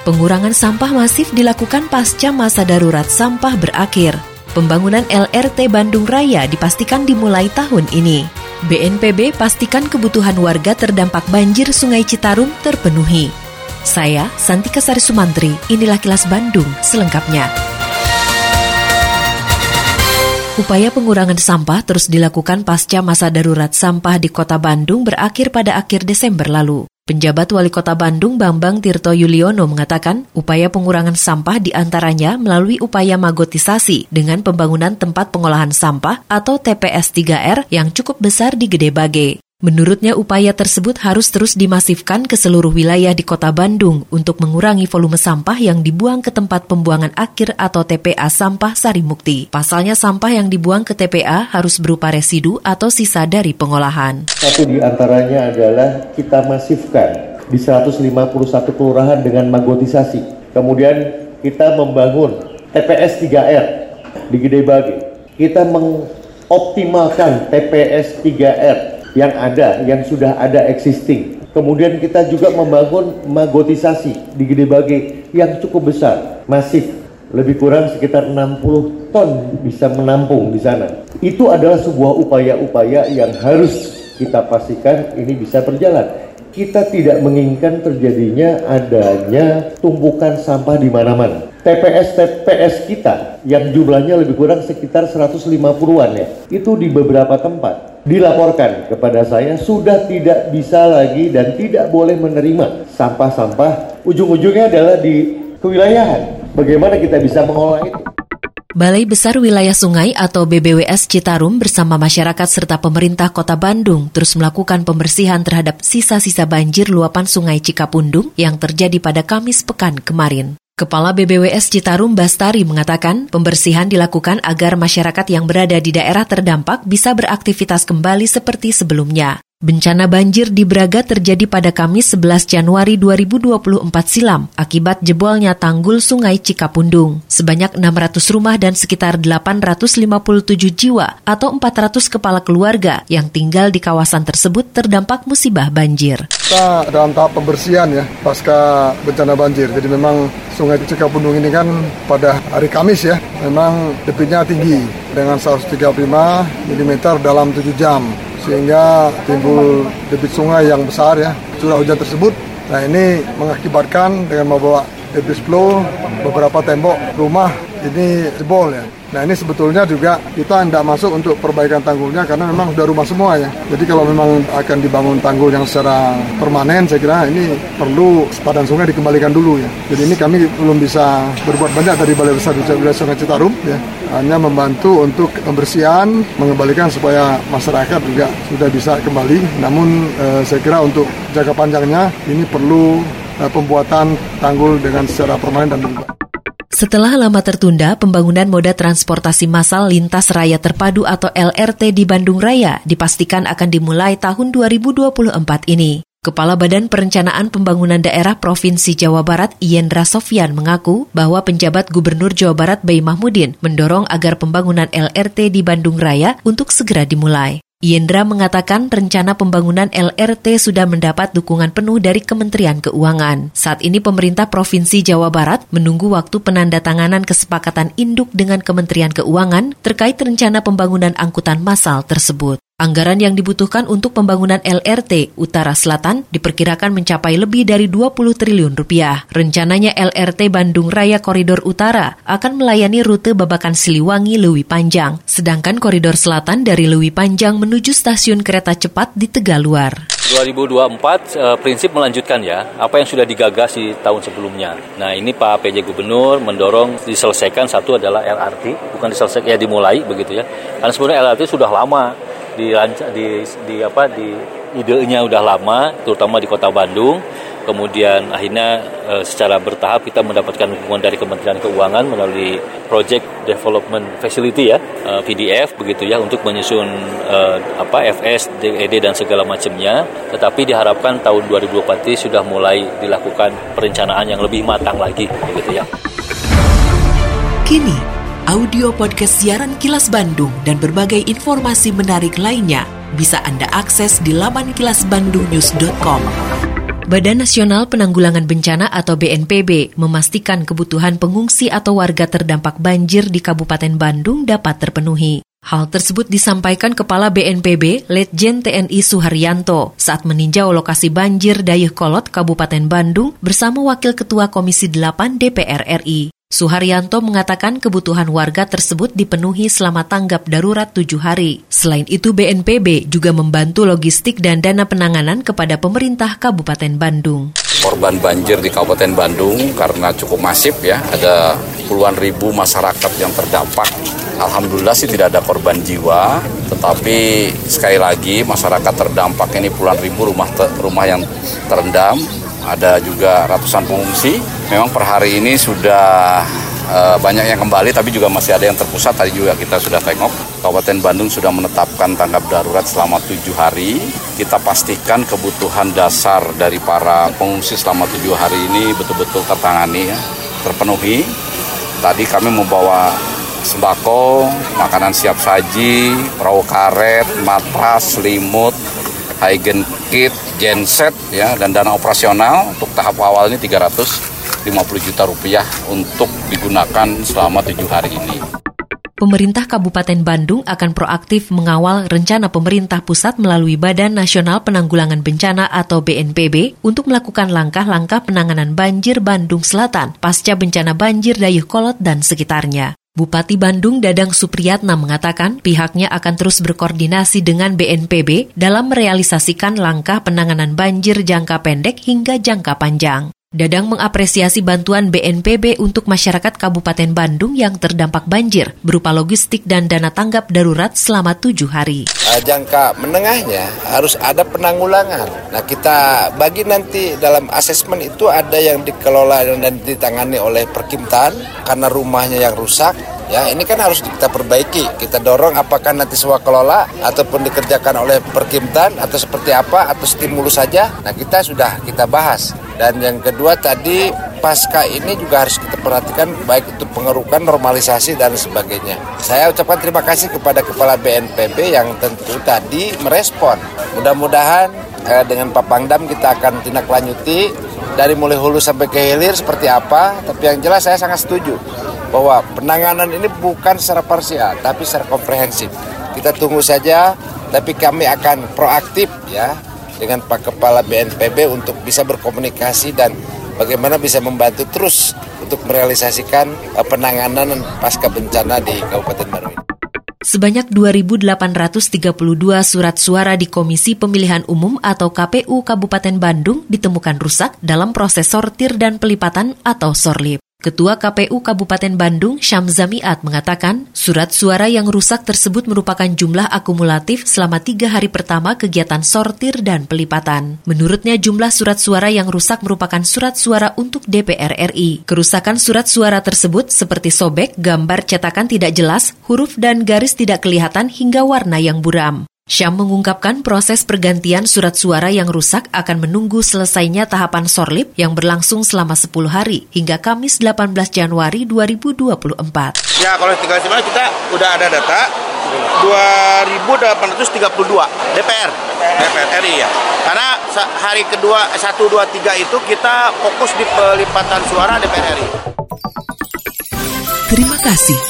Pengurangan sampah masif dilakukan pasca masa darurat sampah berakhir. Pembangunan LRT Bandung Raya dipastikan dimulai tahun ini. BNPB pastikan kebutuhan warga terdampak banjir Sungai Citarum terpenuhi. Saya, Santika Sari Sumantri, inilah kilas Bandung selengkapnya. Upaya pengurangan sampah terus dilakukan pasca masa darurat sampah di kota Bandung berakhir pada akhir Desember lalu. Penjabat Wali Kota Bandung Bambang Tirto Yuliono mengatakan upaya pengurangan sampah di antaranya melalui upaya magotisasi dengan pembangunan tempat pengolahan sampah atau TPS 3R yang cukup besar di Gede Bage. Menurutnya upaya tersebut harus terus dimasifkan ke seluruh wilayah di kota Bandung untuk mengurangi volume sampah yang dibuang ke tempat pembuangan akhir atau TPA sampah Sarimukti. Pasalnya sampah yang dibuang ke TPA harus berupa residu atau sisa dari pengolahan. Satu di antaranya adalah kita masifkan di 151 kelurahan dengan magotisasi. Kemudian kita membangun TPS 3R di Gede Bage. Kita mengoptimalkan TPS 3R yang ada, yang sudah ada existing. Kemudian kita juga membangun magotisasi di Gede Bage yang cukup besar, masif, lebih kurang sekitar 60 ton bisa menampung di sana. Itu adalah sebuah upaya-upaya yang harus kita pastikan ini bisa berjalan. Kita tidak menginginkan terjadinya adanya tumpukan sampah di mana-mana. TPS TPS kita yang jumlahnya lebih kurang sekitar 150-an ya. Itu di beberapa tempat dilaporkan kepada saya sudah tidak bisa lagi dan tidak boleh menerima sampah-sampah ujung-ujungnya adalah di kewilayahan. Bagaimana kita bisa mengolah itu? Balai Besar Wilayah Sungai atau BBWS Citarum bersama masyarakat serta pemerintah Kota Bandung terus melakukan pembersihan terhadap sisa-sisa banjir luapan Sungai Cikapundung yang terjadi pada Kamis pekan kemarin. Kepala BBWS Citarum Bastari mengatakan pembersihan dilakukan agar masyarakat yang berada di daerah terdampak bisa beraktivitas kembali seperti sebelumnya. Bencana banjir di Braga terjadi pada Kamis 11 Januari 2024 silam akibat jebolnya tanggul Sungai Cikapundung. Sebanyak 600 rumah dan sekitar 857 jiwa atau 400 kepala keluarga yang tinggal di kawasan tersebut terdampak musibah banjir. Kita dalam tahap pembersihan ya pasca bencana banjir. Jadi memang Sungai Cikapundung ini kan pada hari Kamis ya memang debitnya tinggi dengan 135 mm dalam 7 jam sehingga timbul debit sungai yang besar ya curah hujan tersebut. Nah ini mengakibatkan dengan membawa debit flow beberapa tembok rumah ini jebol ya. Nah ini sebetulnya juga kita tidak masuk untuk perbaikan tanggulnya karena memang sudah rumah semua ya. Jadi kalau memang akan dibangun tanggul yang secara permanen saya kira ini perlu sepadan sungai dikembalikan dulu ya. Jadi ini kami belum bisa berbuat banyak dari Balai Besar Wilayah Sungai Citarum ya. Hanya membantu untuk pembersihan, mengembalikan supaya masyarakat juga sudah bisa kembali. Namun eh, saya kira untuk jangka panjangnya ini perlu eh, pembuatan tanggul dengan secara permanen dan berubah. Setelah lama tertunda, pembangunan moda transportasi massal lintas raya terpadu atau LRT di Bandung Raya dipastikan akan dimulai tahun 2024 ini. Kepala Badan Perencanaan Pembangunan Daerah Provinsi Jawa Barat, Yendra Sofyan, mengaku bahwa penjabat Gubernur Jawa Barat Bay Mahmudin mendorong agar pembangunan LRT di Bandung Raya untuk segera dimulai. Yendra mengatakan rencana pembangunan LRT sudah mendapat dukungan penuh dari Kementerian Keuangan. Saat ini pemerintah Provinsi Jawa Barat menunggu waktu penandatanganan kesepakatan induk dengan Kementerian Keuangan terkait rencana pembangunan angkutan massal tersebut. Anggaran yang dibutuhkan untuk pembangunan LRT Utara Selatan diperkirakan mencapai lebih dari 20 triliun rupiah. Rencananya LRT Bandung Raya Koridor Utara akan melayani rute Babakan Siliwangi Lewi Panjang, sedangkan Koridor Selatan dari Lewi Panjang menuju stasiun kereta cepat di Tegaluar. 2024 eh, prinsip melanjutkan ya apa yang sudah digagas di tahun sebelumnya. Nah ini Pak PJ Gubernur mendorong diselesaikan satu adalah LRT bukan diselesaikan ya dimulai begitu ya karena sebenarnya LRT sudah lama di, di, di apa di idenya udah lama, terutama di kota Bandung. kemudian akhirnya e, secara bertahap kita mendapatkan dukungan dari Kementerian Keuangan melalui Project Development Facility ya e, PDF begitu ya untuk menyusun e, apa FS, DED dan segala macamnya. Tetapi diharapkan tahun 2024 sudah mulai dilakukan perencanaan yang lebih matang lagi begitu ya. Kini audio podcast siaran Kilas Bandung dan berbagai informasi menarik lainnya bisa Anda akses di laman kilasbandungnews.com. Badan Nasional Penanggulangan Bencana atau BNPB memastikan kebutuhan pengungsi atau warga terdampak banjir di Kabupaten Bandung dapat terpenuhi. Hal tersebut disampaikan Kepala BNPB Letjen TNI Suharyanto saat meninjau lokasi banjir Dayuh Kolot Kabupaten Bandung bersama Wakil Ketua Komisi 8 DPR RI. Suharyanto mengatakan kebutuhan warga tersebut dipenuhi selama tanggap darurat tujuh hari. Selain itu, BNPB juga membantu logistik dan dana penanganan kepada pemerintah Kabupaten Bandung. Korban banjir di Kabupaten Bandung karena cukup masif ya, ada puluhan ribu masyarakat yang terdampak. Alhamdulillah sih tidak ada korban jiwa, tetapi sekali lagi masyarakat terdampak ini puluhan ribu rumah rumah yang terendam ada juga ratusan pengungsi. Memang per hari ini sudah uh, banyak yang kembali, tapi juga masih ada yang terpusat. Tadi juga kita sudah tengok, Kabupaten Bandung sudah menetapkan tanggap darurat selama tujuh hari. Kita pastikan kebutuhan dasar dari para pengungsi selama tujuh hari ini betul-betul tertangani, ya, terpenuhi. Tadi kami membawa sembako, makanan siap saji, perahu karet, matras, selimut, Hygen Kit, genset ya dan dana operasional untuk tahap awal ini 350 juta rupiah untuk digunakan selama tujuh hari ini. Pemerintah Kabupaten Bandung akan proaktif mengawal rencana pemerintah pusat melalui Badan Nasional Penanggulangan Bencana atau BNPB untuk melakukan langkah-langkah penanganan banjir Bandung Selatan pasca bencana banjir Dayuh Kolot dan sekitarnya. Bupati Bandung Dadang Supriyatna mengatakan pihaknya akan terus berkoordinasi dengan BNPB dalam merealisasikan langkah penanganan banjir jangka pendek hingga jangka panjang. Dadang mengapresiasi bantuan BNPB untuk masyarakat Kabupaten Bandung yang terdampak banjir berupa logistik dan dana tanggap darurat selama tujuh hari. Uh, jangka menengahnya harus ada penanggulangan. Nah kita bagi nanti dalam asesmen itu ada yang dikelola dan ditangani oleh Perkimtan karena rumahnya yang rusak Ya, ini kan harus kita perbaiki. Kita dorong apakah nanti kelola ataupun dikerjakan oleh Perkimtan atau seperti apa atau stimulus saja. Nah, kita sudah kita bahas. Dan yang kedua tadi pasca ini juga harus kita perhatikan baik itu pengerukan, normalisasi dan sebagainya. Saya ucapkan terima kasih kepada Kepala BNPB yang tentu tadi merespon. Mudah-mudahan eh, dengan Pak Pangdam kita akan tindak lanjuti dari mulai hulu sampai ke hilir seperti apa. Tapi yang jelas saya sangat setuju bahwa penanganan ini bukan secara parsial tapi secara komprehensif. Kita tunggu saja tapi kami akan proaktif ya dengan Pak Kepala BNPB untuk bisa berkomunikasi dan bagaimana bisa membantu terus untuk merealisasikan eh, penanganan pasca bencana di Kabupaten Baru ini. Sebanyak 2.832 surat suara di Komisi Pemilihan Umum atau KPU Kabupaten Bandung ditemukan rusak dalam proses sortir dan pelipatan atau sorlip. Ketua KPU Kabupaten Bandung, Syamzamiat, mengatakan surat suara yang rusak tersebut merupakan jumlah akumulatif selama tiga hari pertama kegiatan sortir dan pelipatan. Menurutnya jumlah surat suara yang rusak merupakan surat suara untuk DPR RI. Kerusakan surat suara tersebut seperti sobek, gambar cetakan tidak jelas, huruf dan garis tidak kelihatan hingga warna yang buram. Syam mengungkapkan proses pergantian surat suara yang rusak akan menunggu selesainya tahapan sorlip yang berlangsung selama 10 hari hingga Kamis 18 Januari 2024. Ya kalau tinggal mana kita udah ada data 2832 DPR DPR RI ya. Karena hari kedua 1 2 3 itu kita fokus di pelipatan suara DPR RI. Terima kasih